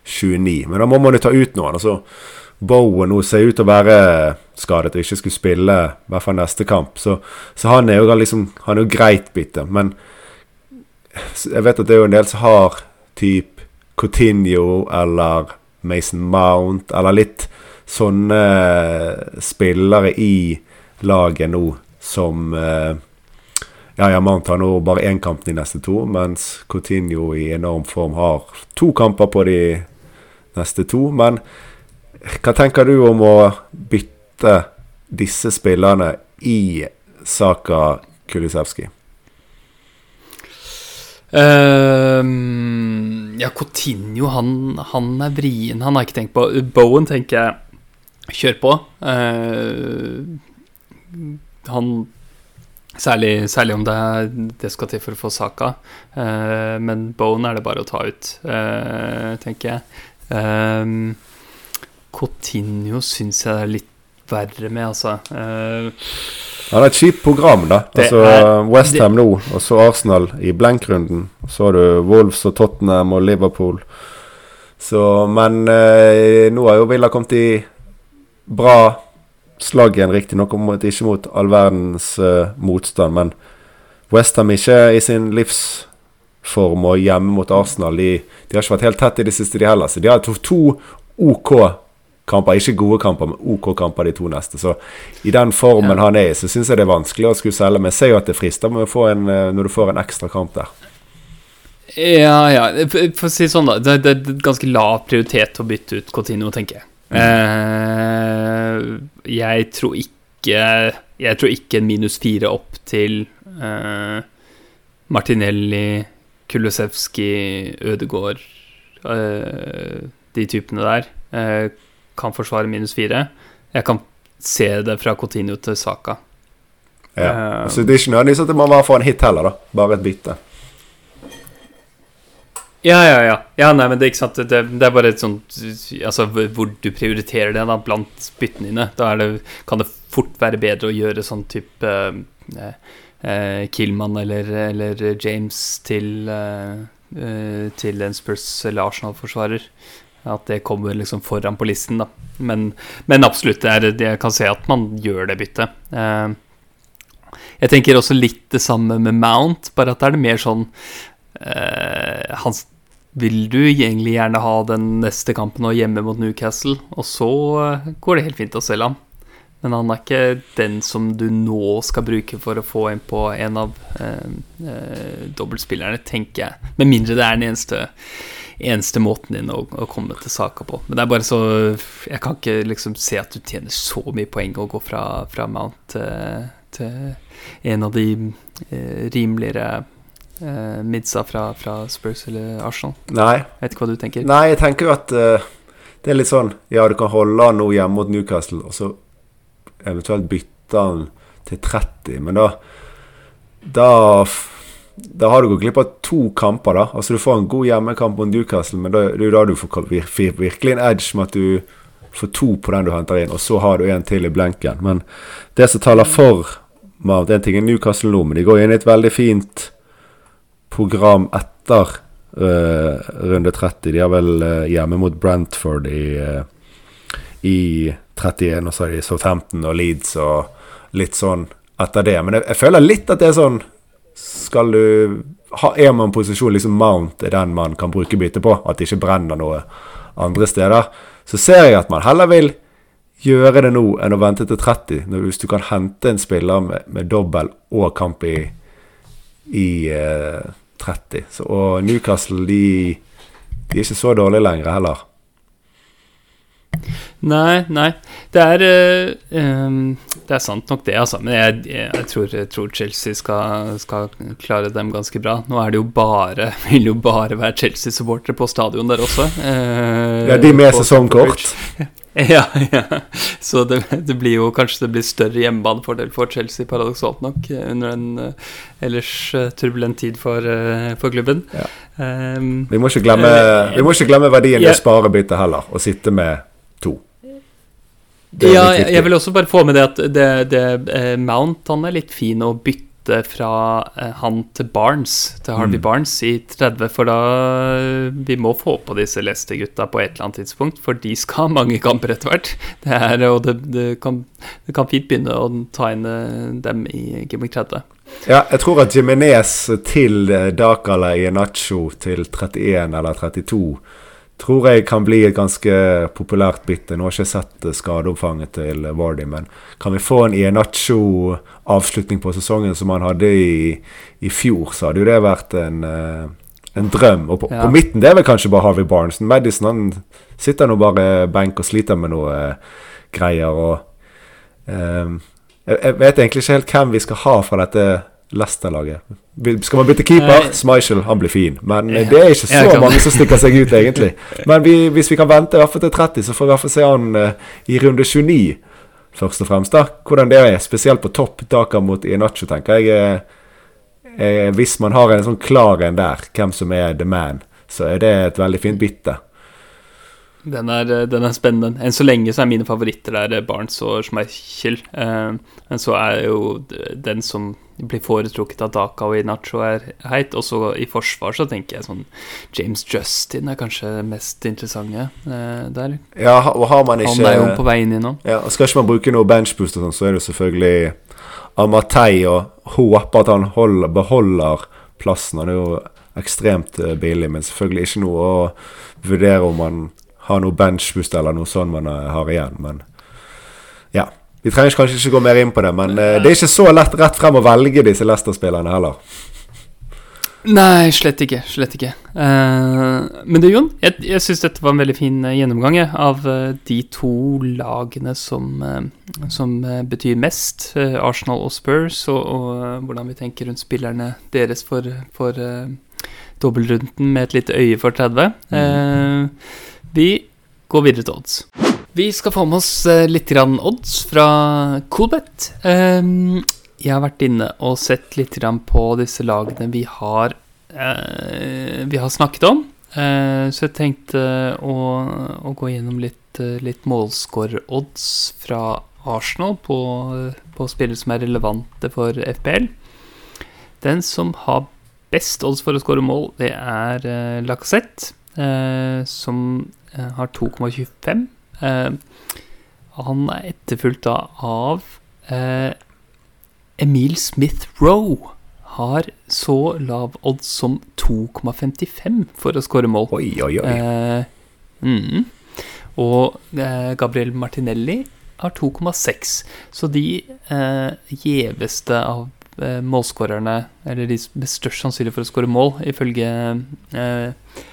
29. Men da må man jo ta ut noen. altså Bowen nå ser ut til å være skadet og ikke skulle spille i hvert fall neste kamp. Så, så han er jo liksom Han er jo greit bitte. Men jeg vet at det er jo en del som har typ Coutinho eller Mason Mount eller litt sånne spillere i laget nå som eh, Ja, Jamant har nå bare én kamp de neste to, mens Coutinho i enorm form har to kamper på de neste to. Men hva tenker du om å bytte disse spillerne i Saka Kulisevskij? Uh, ja, Coutinho, han, han er vrien. Han har ikke tenkt på. Bowen tenker jeg kjør på. Eh, han Særlig, særlig om det, det skal til for å få saka. Eh, men Bone er det bare å ta ut, eh, tenker jeg. Um, Coutinho syns jeg det er litt verre med, altså. Eh, Han har et kjipt program, da. Altså Westham nå, og så Arsenal i blenkrunden. Så har du Wolves og Tottenham og Liverpool. Så, men eh, nå har jo Villa kommet i bra slag igjen, riktignok ikke mot all verdens uh, motstand, men Westham ikke i sin livsform og hjemme mot Arsenal. De, de, har ikke vært helt tett i det siste, de heller. Så de har to, to OK kamper. Ikke gode kamper, men OK kamper de to neste. Så i den formen ja. han er i, så syns jeg det er vanskelig å skulle selge. Men jeg ser jo at det frister en, eh, når du får en ekstra kamp der. Ja, ja. For å si sånn, da. Det, det er ganske lav prioritet å bytte ut Coutinho, tenker jeg. Mm. Eh, jeg tror ikke Jeg tror ikke en minus fire opp til uh, Martinelli, Kulusevski, Ødegård uh, De typene der eh, kan forsvare minus fire. Jeg kan se det fra Cotinio til Saka. Ja. Uh, så det er ikke nødvendigvis at man må være en hit heller, da. Bare et bytte. Ja, ja, ja. ja nei, men det, sant? Det, det, er bare et sånt Altså hvor du prioriterer det da blant byttene dine. Da det, kan det fort være bedre å gjøre sånn type eh, eh, Killman eller, eller, James til, eh, eh, til en Spurs eller Arsenal-forsvarer. At det kommer liksom foran på listen, da. Men, men absolutt, er, jeg kan se at man gjør det byttet. Eh, jeg tenker også litt det samme med Mount, bare at det er mer sånn Uh, Hans vil du egentlig gjerne ha den neste kampen og hjemme mot Newcastle, og så uh, går det helt fint å selge ham. Men han er ikke den som du nå skal bruke for å få inn på en av uh, dobbeltspillerne, tenker jeg. Med mindre det er den eneste, eneste måten din å, å, komme til saka på. Men det er bare så Jeg kan ikke liksom se at du tjener så mye poeng å gå fra, fra Mount til en av de rimeligere uh, Midsa fra, fra, Spurs eller Arsenal? Nei. Jeg vet ikke hva du tenker? Nei, jeg tenker jo at uh, det er litt sånn Ja, du kan holde han nå hjemme mot Newcastle, og så eventuelt bytte han til 30, men da Da da har du gått glipp av to kamper. da Altså Du får en god hjemmekamp mot Newcastle, men da, det er jo da du får virkelig en edge med at du får to på den du henter inn, og så har du en til i blenken. Men det som taler for Mount En ting er Newcastle nå, men de går inn i et veldig fint program etter uh, runde 30. De har vel uh, hjemme mot Brentford i, uh, i 31, og så har de Southampton og Leeds og litt sånn etter det. Men jeg, jeg føler litt at det er sånn Skal du ha, Er man posisjon liksom Mount er den man kan bruke bytte på, at det ikke brenner noe andre steder, så ser jeg at man heller vil gjøre det nå enn å vente til 30. Når, hvis du kan hente en spiller med, med dobbel og kamp i, i eh, 30. Så, og Newcastle de, de, er ikke så dårlige lenger heller. Nei, nei. Det er, uh, det er sant nok, det, altså. Men jeg, jeg, tror, jeg tror, Chelsea skal, skal, klare dem ganske bra. Nå er det jo bare vil jo bare være Chelsea-supportere på stadion der også. Uh, ja, de med sesongkort? Ja, ja. Så det, det, blir jo kanskje det blir større hjemmebanefordel for Chelsea, paradoksalt nok, under en uh, ellers uh, turbulent tid for, uh, for klubben. Ja. Um, vi, må glemme, vi, må ikke glemme, verdien i å spare byttet heller, og sitte med to. Ja, jeg vil også bare få med det at det, det, Mount han er litt fin å bytte bytte fra eh, han til Barnes, til Harvey mm. Barnes, i 30. For da Vi må få på disse Leicester-gutta på et eller annet tidspunkt, for de skal ha mange kamper etter hvert. Det er, og det, det, kan, det, kan, fint begynne å ta inn eh, dem i Gimmick 30. Ja, jeg tror at Jiminez til eh, Dakala i Nacho til 31 eller 32 tror jeg kan bli et ganske populært bytte. Nå har jeg ikke sett skadeomfanget til Vardy, men kan vi få en Ienacho-avslutning på sesongen som han hadde i, i, fjor, så hadde jo det vært en, eh, en drøm. Og på, ja. på, midten det er vel kanskje bare Harvey Barnes. Madison han sitter nå bare benk og sliter med noe uh, greier. og um, jeg, jeg vet egentlig ikke helt hvem vi skal ha fra dette Leicester-laget. Skal man bytte keeper? Schmeichel, han blir fin. Men det er ikke så mange som stikker seg ut, egentlig. Men vi, hvis vi kan vente i hvert fall til 30, så får vi i hvert fall se han uh, i runde 29, først og fremst. da Hvordan det er, spesielt på topp, Daka mot Inacho, tenker jeg. Uh, hvis man har en sånn klar en der, hvem som er the man, så er det et veldig fint bytte. Den er, eh, den er spennende. Enn så lenge så er mine favoritter der eh, Barents og Schmeichel. Eh, men så er jo den som blir foretrukket av Daka og Inacho, er heit. Og så i forsvar så tenker jeg sånn James Justin er kanskje det mest interessante der. Ja, og har man ikke Han er jo på vei inn i nå. Ja, og Skal ikke man bruke noe benchboost, og sånn, så er det selvfølgelig Amatei og håpe at han holder, beholder plassen. Han er jo ekstremt billig, men selvfølgelig ikke noe å vurdere om man har noe benchboost eller noe sånt man eh, har igjen. Men ja. Vi trenger kanskje ikke gå mer inn på det, men uh, det er ikke så lett rett frem å velge disse Leicester-spillerne heller. Nei, slett ikke. Slett ikke. Uh, men du, Jon, jeg, jeg syns dette var en veldig fin gjennomgang jeg, av uh, de to lagene som, uh, som betyr mest. Arsenal og Spurs, og, og hvordan vi tenker rundt spillerne deres for, for dobbeltrunden med et lite øye for 30. Mm. Vi går videre til odds. Vi skal få med oss uh, litt grann odds fra Coolbet. Um, jeg har vært inne og sett litt grann på disse lagene vi har, uh, vi har snakket om. Uh, så jeg tenkte å, å gå gjennom litt, litt målscore-odds fra Arsenal på, på spillere som er relevante for FPL. Den som har best odds for å skåre mål, det er Lacassette, som har 2,25. Uh, han er etterfulgt da av Emil Smith Roe. Har så lav odds som 2,55 for å skåre mål. Oi, oi, oi. Eh, mm. Og Gabriel Martinelli har 2,6. Så de gjeveste av målskårerne, eller de med størst sannsynlighet for å skåre mål, ifølge Colbet,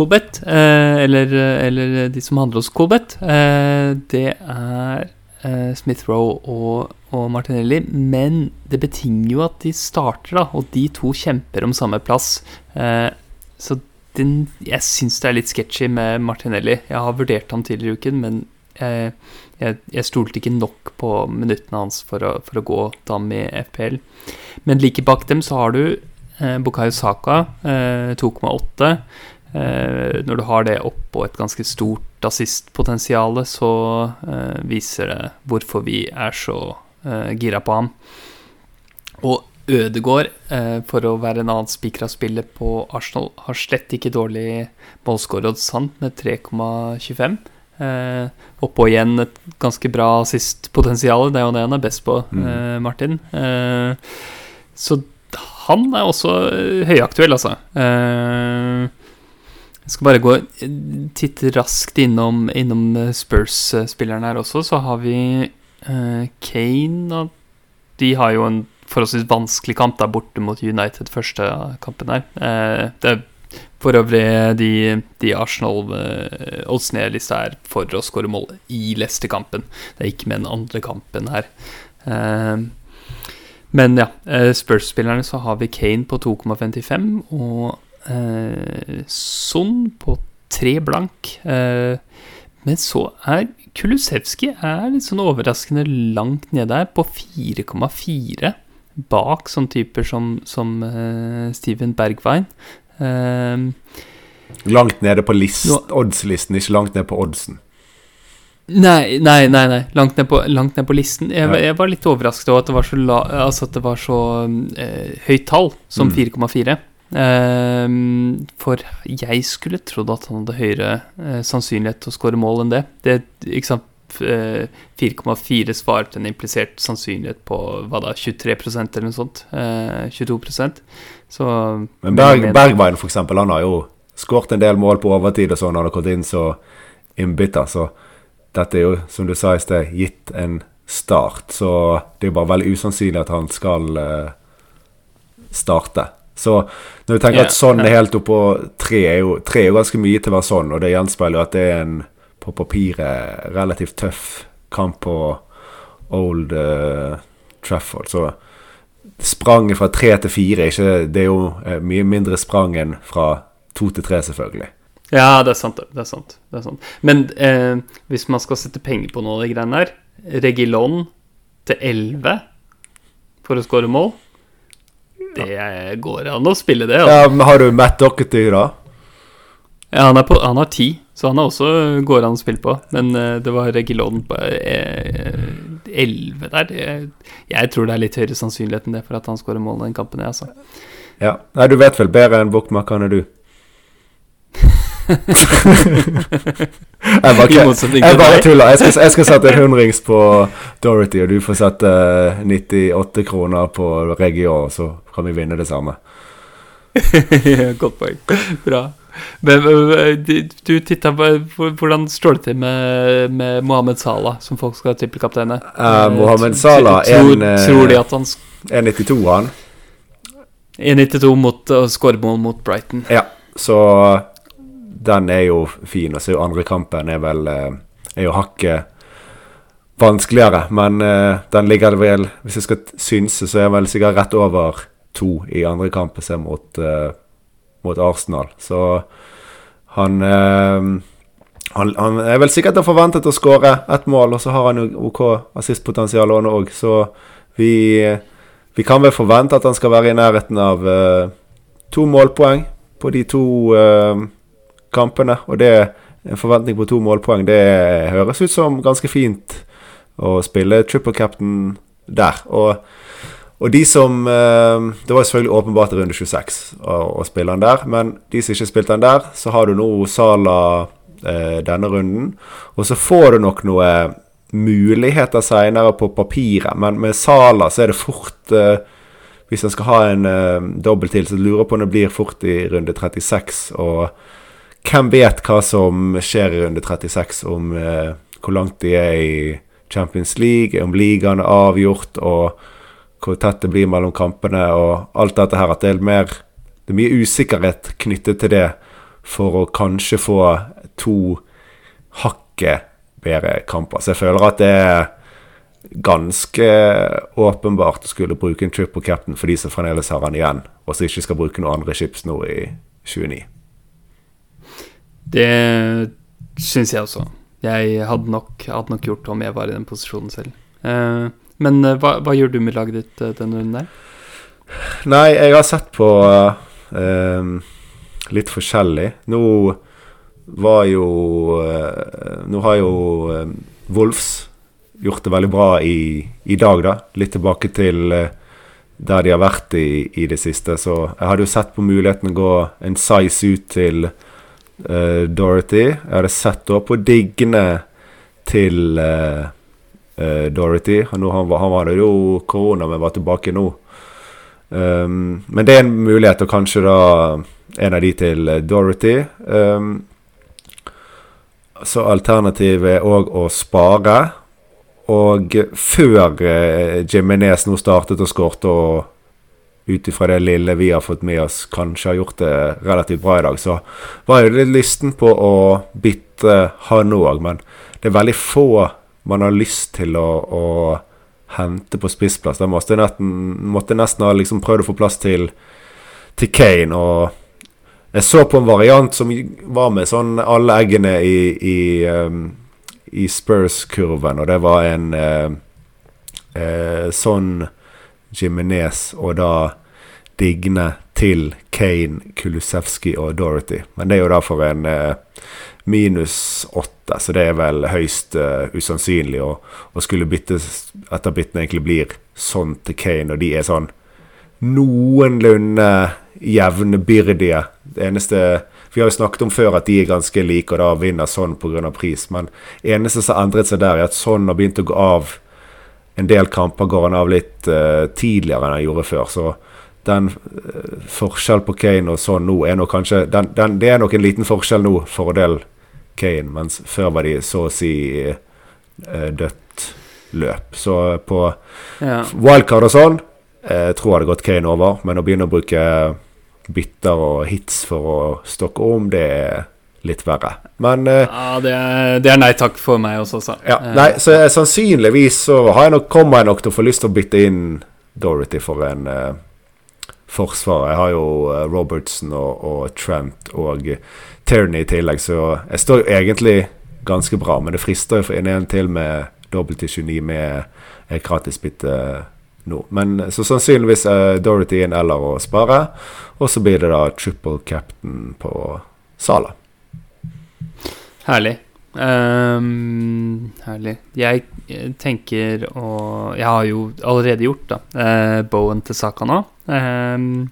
eh, eller, eller, de som handler hos Kobet, eh, det er eh, Smith Roe og, og, Martinelli. Men det betinger jo at de starter, da, og de to kjemper om samme plass. Eh, så den, jeg syns det er litt sketchy med Martinelli. Jeg har vurdert ham tidligere i uken, men jeg, jeg, jeg stolte ikke nok på minuttene hans for å, for å gå dam i FPL. Men like bak dem så har du eh, Bukayo Saka, eh, 2,8. Eh, når du har det oppå et ganske stort assistpotensial, så eh, viser det hvorfor vi er så eh, gira på ham. Og Ødegård, for å være en annen spikra spiller på Arsenal, har slett ikke dårlig målskåreroddsant med 3,25. Eh, oppå igjen et ganske bra assistpotensial. Det er jo det han er best på, mm. eh, Martin. Eh, så han er også høyaktuell, altså. Eh, jeg skal bare gå titte raskt innom, innom eh, Spurs-spillerne her også. Så har vi uh, Kane, og de har jo en forholdsvis vanskelig kamp der borte mot United første kampen her. Uh, det er for øvrig de, de Arsenal-oddsene uh, lista er for å skåre mål i Leicester-kampen. Det er ikke med den andre kampen her. Uh, men ja, Spurs-spillerne så har vi Kane på 2,55 og eh, Son på tre blank. Eh, men så er Kulusevski er litt sånn overraskende langt nede her, på 4,4. Bak sånne typer som, som uh, Steven Bergwijn. Uh, langt nede på list, oddslisten, ikke langt ned på oddsen. Nei, nei, nei. nei. Langt, ned på, langt ned på listen. Jeg, jeg, var litt overrasket over at det var så, la, altså at det var så uh, høyt tall som mm. 4,4. Ehm, for jeg skulle trodd at han hadde høyere uh, sannsynlighet til å skåre mål enn det. det ikke sant 4,4 eh, svarer til en implisert sannsynlighet på hva da, 23% eller noe sånt. Uh, 22 Så Men Berg, Bergveien, for eksempel, han har jo skåret en del mål på overtid og sånn. Han har gått inn så innbitter, så dette er jo, som du sa i sted, gitt en start. Så det er bare veldig usannsynlig at han skal starte. Så når du tenker yeah. at sånn er helt oppå tre, er jo, tre er jo ganske mye til å være sånn, og det gjenspeiler jo at det er en på papiret relativt tøff kamp på Old uh, Trafford. Så spranget fra tre til fire Det er jo uh, mye mindre sprang enn fra to til tre, selvfølgelig. Ja, det er sant. Det er sant. Det er sant. Men eh, hvis man skal sette penger på noe av de greiene der Regilon til 11 for å skåre mål det går an å spille det. Altså. Ja, men Har du Matt Dockety, da? Ja, han, på, han har ti. Så han er også går an å spille på. Men uh, det var Regilon på uh, 11 der. Det, jeg tror det er litt høyere sannsynlighet enn det for at han skårer mål den kampen. Jeg, altså. Ja. Nei, du vet vel bedre enn bokmakerne, du. Jeg bare, jeg bare tuller. Jeg skal, jeg skal sette en hundrings på Dorothy, og du får sette 98 kroner på Region, så kan vi vinne det samme. Godt poeng. Bra. Men, du titta på Hvordan står det til med, med Mohammed Salah, som folk skal trippelkapteine? Uh, Mohammed Salah tror, tror de at han 1,92 han? 1,92 mot uh, skåremål mot Brighton. Ja, så den er jo fin. Og så er jo andre kampen er vel uh, Er jo hakket vanskeligere. Men uh, den ligger vel Hvis jeg skal synse, så er jeg vel sikkert rett over to i andre kamp mot, uh, mot Arsenal. Så han, uh, han, han er vel sikkert forventet å skåre ett mål, og så har han jo OK assistpotensial òg, så vi, vi kan vel forvente at han skal være i nærheten av uh, to målpoeng på de to kampene. Og det en forventning på to målpoeng, det høres ut som ganske fint å spille triple captain der. Og og de som eh, Det var selvfølgelig åpenbart runde 26 å, å spille han der, men de som ikke spilte han der, så har du nå Sala eh, denne runden. Og så får du nok noe muligheter seinere på papiret, men med Sala så er det fort eh, Hvis han skal ha en eh, dobbel til, så lurer jeg på om det blir fort i runde 36. Og hvem vet hva som skjer i runde 36, om eh, hvor langt de er i Champions League, om ligaen er avgjort. og hvor tett det blir mellom kampene og alt dette her. At det er mer Det er mye usikkerhet knyttet til det for å kanskje få to hakket bedre kamper. Så jeg føler at det er ganske åpenbart å skulle bruke en triple captain for de som fremdeles har han igjen, og som ikke skal bruke noen andre chips nå i 29. Det syns jeg også. Jeg hadde nok, hadde nok gjort om jeg var i den posisjonen selv. Uh, men uh, hva, hva, gjør du med laget ditt uh, denne runden der? Nei, jeg har sett på litt forskjellig. Nå var jo Nå har jo Wolfs gjort det veldig bra i, i, dag, da. Litt tilbake til der de har vært i, i, det siste. Så jeg hadde jo sett på muligheten å gå en size ut til Dorothy. Jeg hadde sett da på diggene til uh, uh, Dorothy. Han, han, han var jo korona, men var tilbake nå. Um, men det er en mulighet, og kanskje da en av de til Dorothy. Um, så alternativet er òg å spare. Og før uh, Jimenez nå startet og skårte, og ut ifra det lille vi har fått med oss, kanskje har gjort det relativt bra i dag, så var jeg litt lysten på å bytte han òg. Men det er veldig få man har lyst til å, å hente på spissplass. Da måtte jeg nesten, måtte nesten ha liksom prøvd å få plass til, til Kane. Og jeg så på en variant som var med sånn alle eggene i, i, um, i Spurs-kurven, og det var en uh, uh, sånn Jiminez og da Digne til Kane, Kulusevski og Dorothy. Men det er jo da for en eh, minus åtte, så det er vel høyst uh, usannsynlig å, å skulle bytte etter byttene egentlig blir sånn til Kane, og de er sånn noenlunde jevnbyrdige. Det eneste Vi har jo snakket om før at de er ganske like, og da vinner sånn pga. pris, men eneste som har endret seg der, er at sånn har begynt å gå av en del kamper går han av litt uh, tidligere enn han gjorde før. Så den uh, forskjell på Kane og sånn nå er nok kanskje den, den, Det er nok en liten forskjell nå, fordel Kane, mens før var de så å si uh, dødt løp. Så på ja. wildcard og sånn uh, tror jeg det gått Kane over, men å begynne å bruke bytter og hits for å stokke om, det er litt verre. Men uh, Ja, det er, det er, nei takk for meg også, så. Ja, nei, så sannsynligvis så har jeg nok, kommer jeg nok til å få lyst til å bytte inn Dorothy for en forsvar. Jeg har jo Robertson og, og Trent og Tierney i tillegg, så jeg står jo egentlig ganske bra. Men det frister jo for en en til med dobbelt til 29 med et gratisbytte nå. Men så sannsynligvis er Dorothy inn eller å spare. Og så blir det da triple captain på Sala. Herlig. Um, herlig. Jeg eh, tenker å Jeg har jo allerede gjort da uh, Bowen til Saka nå. Um,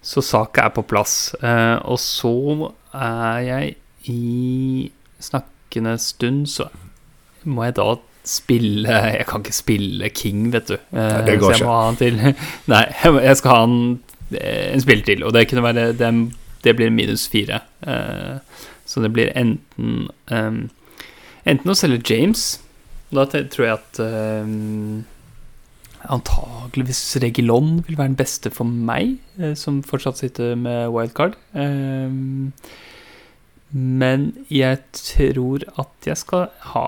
så Saka er på plass. Uh, og så er jeg i snakkende stund, så må jeg da spille Jeg kan ikke spille King, vet du. Nei, det går så jeg må ha han til Nei, jeg skal ha en, en spiller til, og det kunne være Det, det blir minus fire. Uh, så det blir enten um, Enten å selge James Da tror jeg at um, Antageligvis Regilon vil være den beste for meg, uh, som fortsatt sitter med wildcard. Um, men jeg tror at jeg skal ha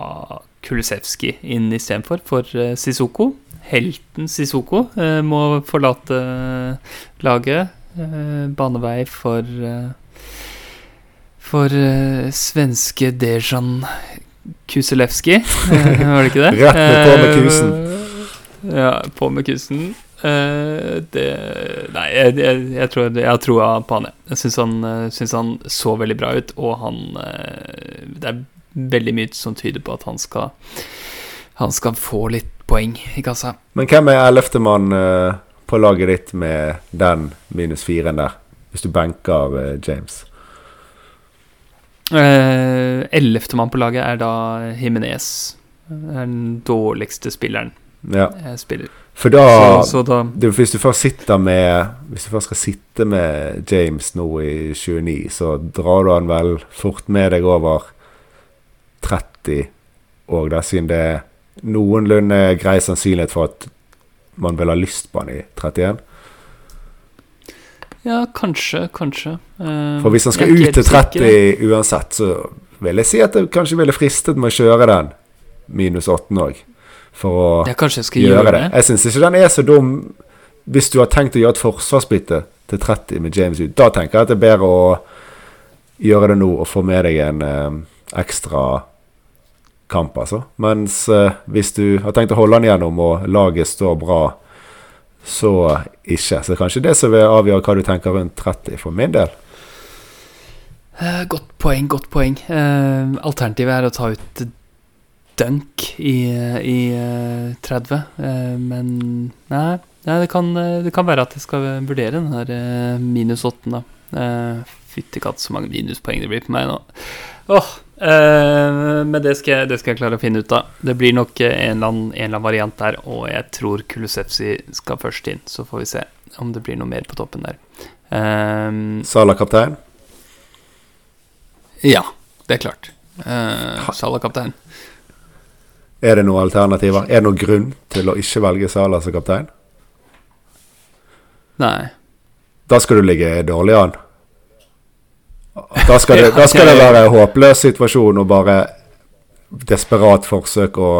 Kulisevskij inn istedenfor, for uh, Sissoko. Helten Sissoko uh, må forlate laget. banevei for for uh, svenske Dejan Kuselewski, uh, var det ikke det? Rett med på med kusen. Uh, ja, på med kusen. det Nei, jeg, jeg, jeg, tror jeg har troa på han, jeg. Syns han, synes han så veldig bra ut, og han Det er veldig mye som tyder på at han skal Han skal få litt poeng i kassa. Men hvem er ellevtemann på laget ditt med den minus firen der, hvis du benker James? Eh, Ellevtemann på laget er da Himinez. Den dårligste spilleren ja. jeg spiller. For da, så, så da det, Hvis du først sitter med Hvis du først skal sitte med James nå i 29, så drar du han vel fort med deg over 30 òg, da, siden det er noenlunde grei sannsynlighet for at man vil ha lyst på han i 31. Ja, kanskje, kanskje. Uh, For hvis han skal ut til 30 uansett, så vil jeg si at det kanskje ville fristet med å kjøre den minus 8 òg. For å ja, jeg gjøre, gjøre det. Jeg syns ikke den er så dum hvis du har tenkt å gjøre et forsvarsbytte til 30 med James ut. Da tenker jeg at det er bedre å gjøre det nå og få med deg en eh, ekstra kamp, altså. Mens eh, hvis du har tenkt å holde den gjennom og laget står bra så ikke. Så kanskje det som vil avgjøre hva du tenker rundt 30, for min del. Uh, godt poeng, godt poeng. Uh, alternativet er å ta ut dunk i, i uh, 30, men nei, nei det, kan, det, kan, være at jeg skal vurdere den her minus 8, da. Fytti katt, så mange minuspoeng det blir på meg nå. Åh, Uh, men det skal, det skal, jeg, klare å finne ut av. Det blir nok en eller annen, en eller annen variant der, og jeg tror Kulusevsi skal først inn. Så får vi se om det blir noe mer på toppen der. Um, Sala kaptein? Ja, det er klart. Uh, Sala kaptein. Er det noen alternativer? Er det noen grunn til å ikke velge Sala som kaptein? Nei. Da skal du ligge dårlig an? Da skal det, da skal det være en håpløs situasjon og bare desperat forsøk å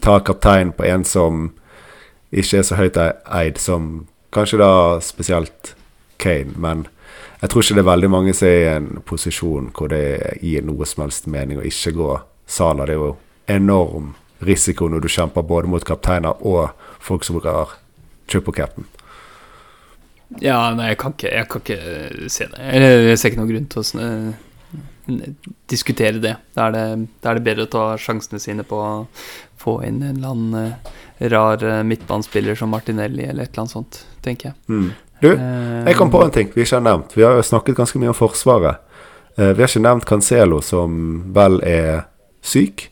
ta kaptein på en som ikke er så høyt eid som kanskje da spesielt Kane. Men jeg tror ikke det er veldig mange som er i en posisjon hvor det gir noe som helst mening å ikke gå Sala. Det er jo enorm risiko når du kjemper både mot kapteiner og folk som bruker triple captain. Ja, nei, jeg kan ikke, jeg kan ikke se det. Jeg ser ikke noen grunn til å sånn, diskutere det. Da er det, da er det bedre å ta sjansene sine på å få inn en eller annen eh, rar eh, midtbanespiller som Martinelli eller et eller annet sånt, tenker jeg. Mm. Du, jeg kom på en ting vi ikke har nevnt. Vi har jo snakket ganske mye om Forsvaret. Vi har ikke nevnt Cancelo, som vel er syk.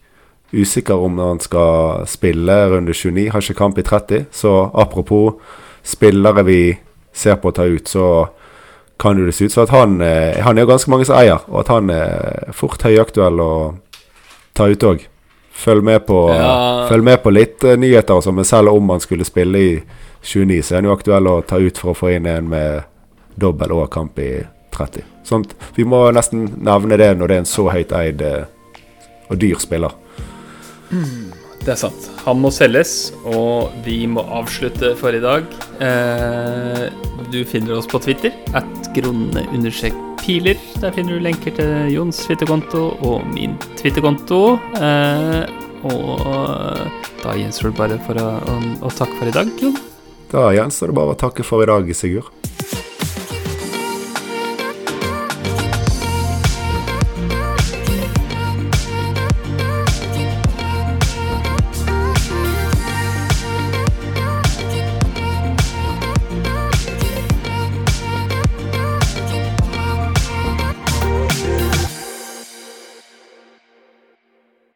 Usikker om han skal spille runde 29. Har ikke kamp i 30. Så apropos spillere vi ser på å ta ut, så kan det se ut som at han eh, Han er jo ganske mange som eier, og at han er fort høyaktuell å ta ut òg. Følg med på, ja. følg med på litt uh, nyheter, også, men selv om han skulle spille i 29, så er han jo aktuell å ta ut for å få inn en med dobbel og kamp i 30. Sånt, vi må nesten nevne det når det er en så høyt eid og dyr spiller. Mm. Det er sant. Han må selges, og vi må avslutte for i dag. Eh, du finner oss på Twitter. At gronne piler. Der finner du lenker til Jons twitterkonto og min twitterkonto. Eh, og da gjenstår det bare for å, å, å takke for i dag, Jon. Da gjenstår det bare å takke for i dag, Sigurd.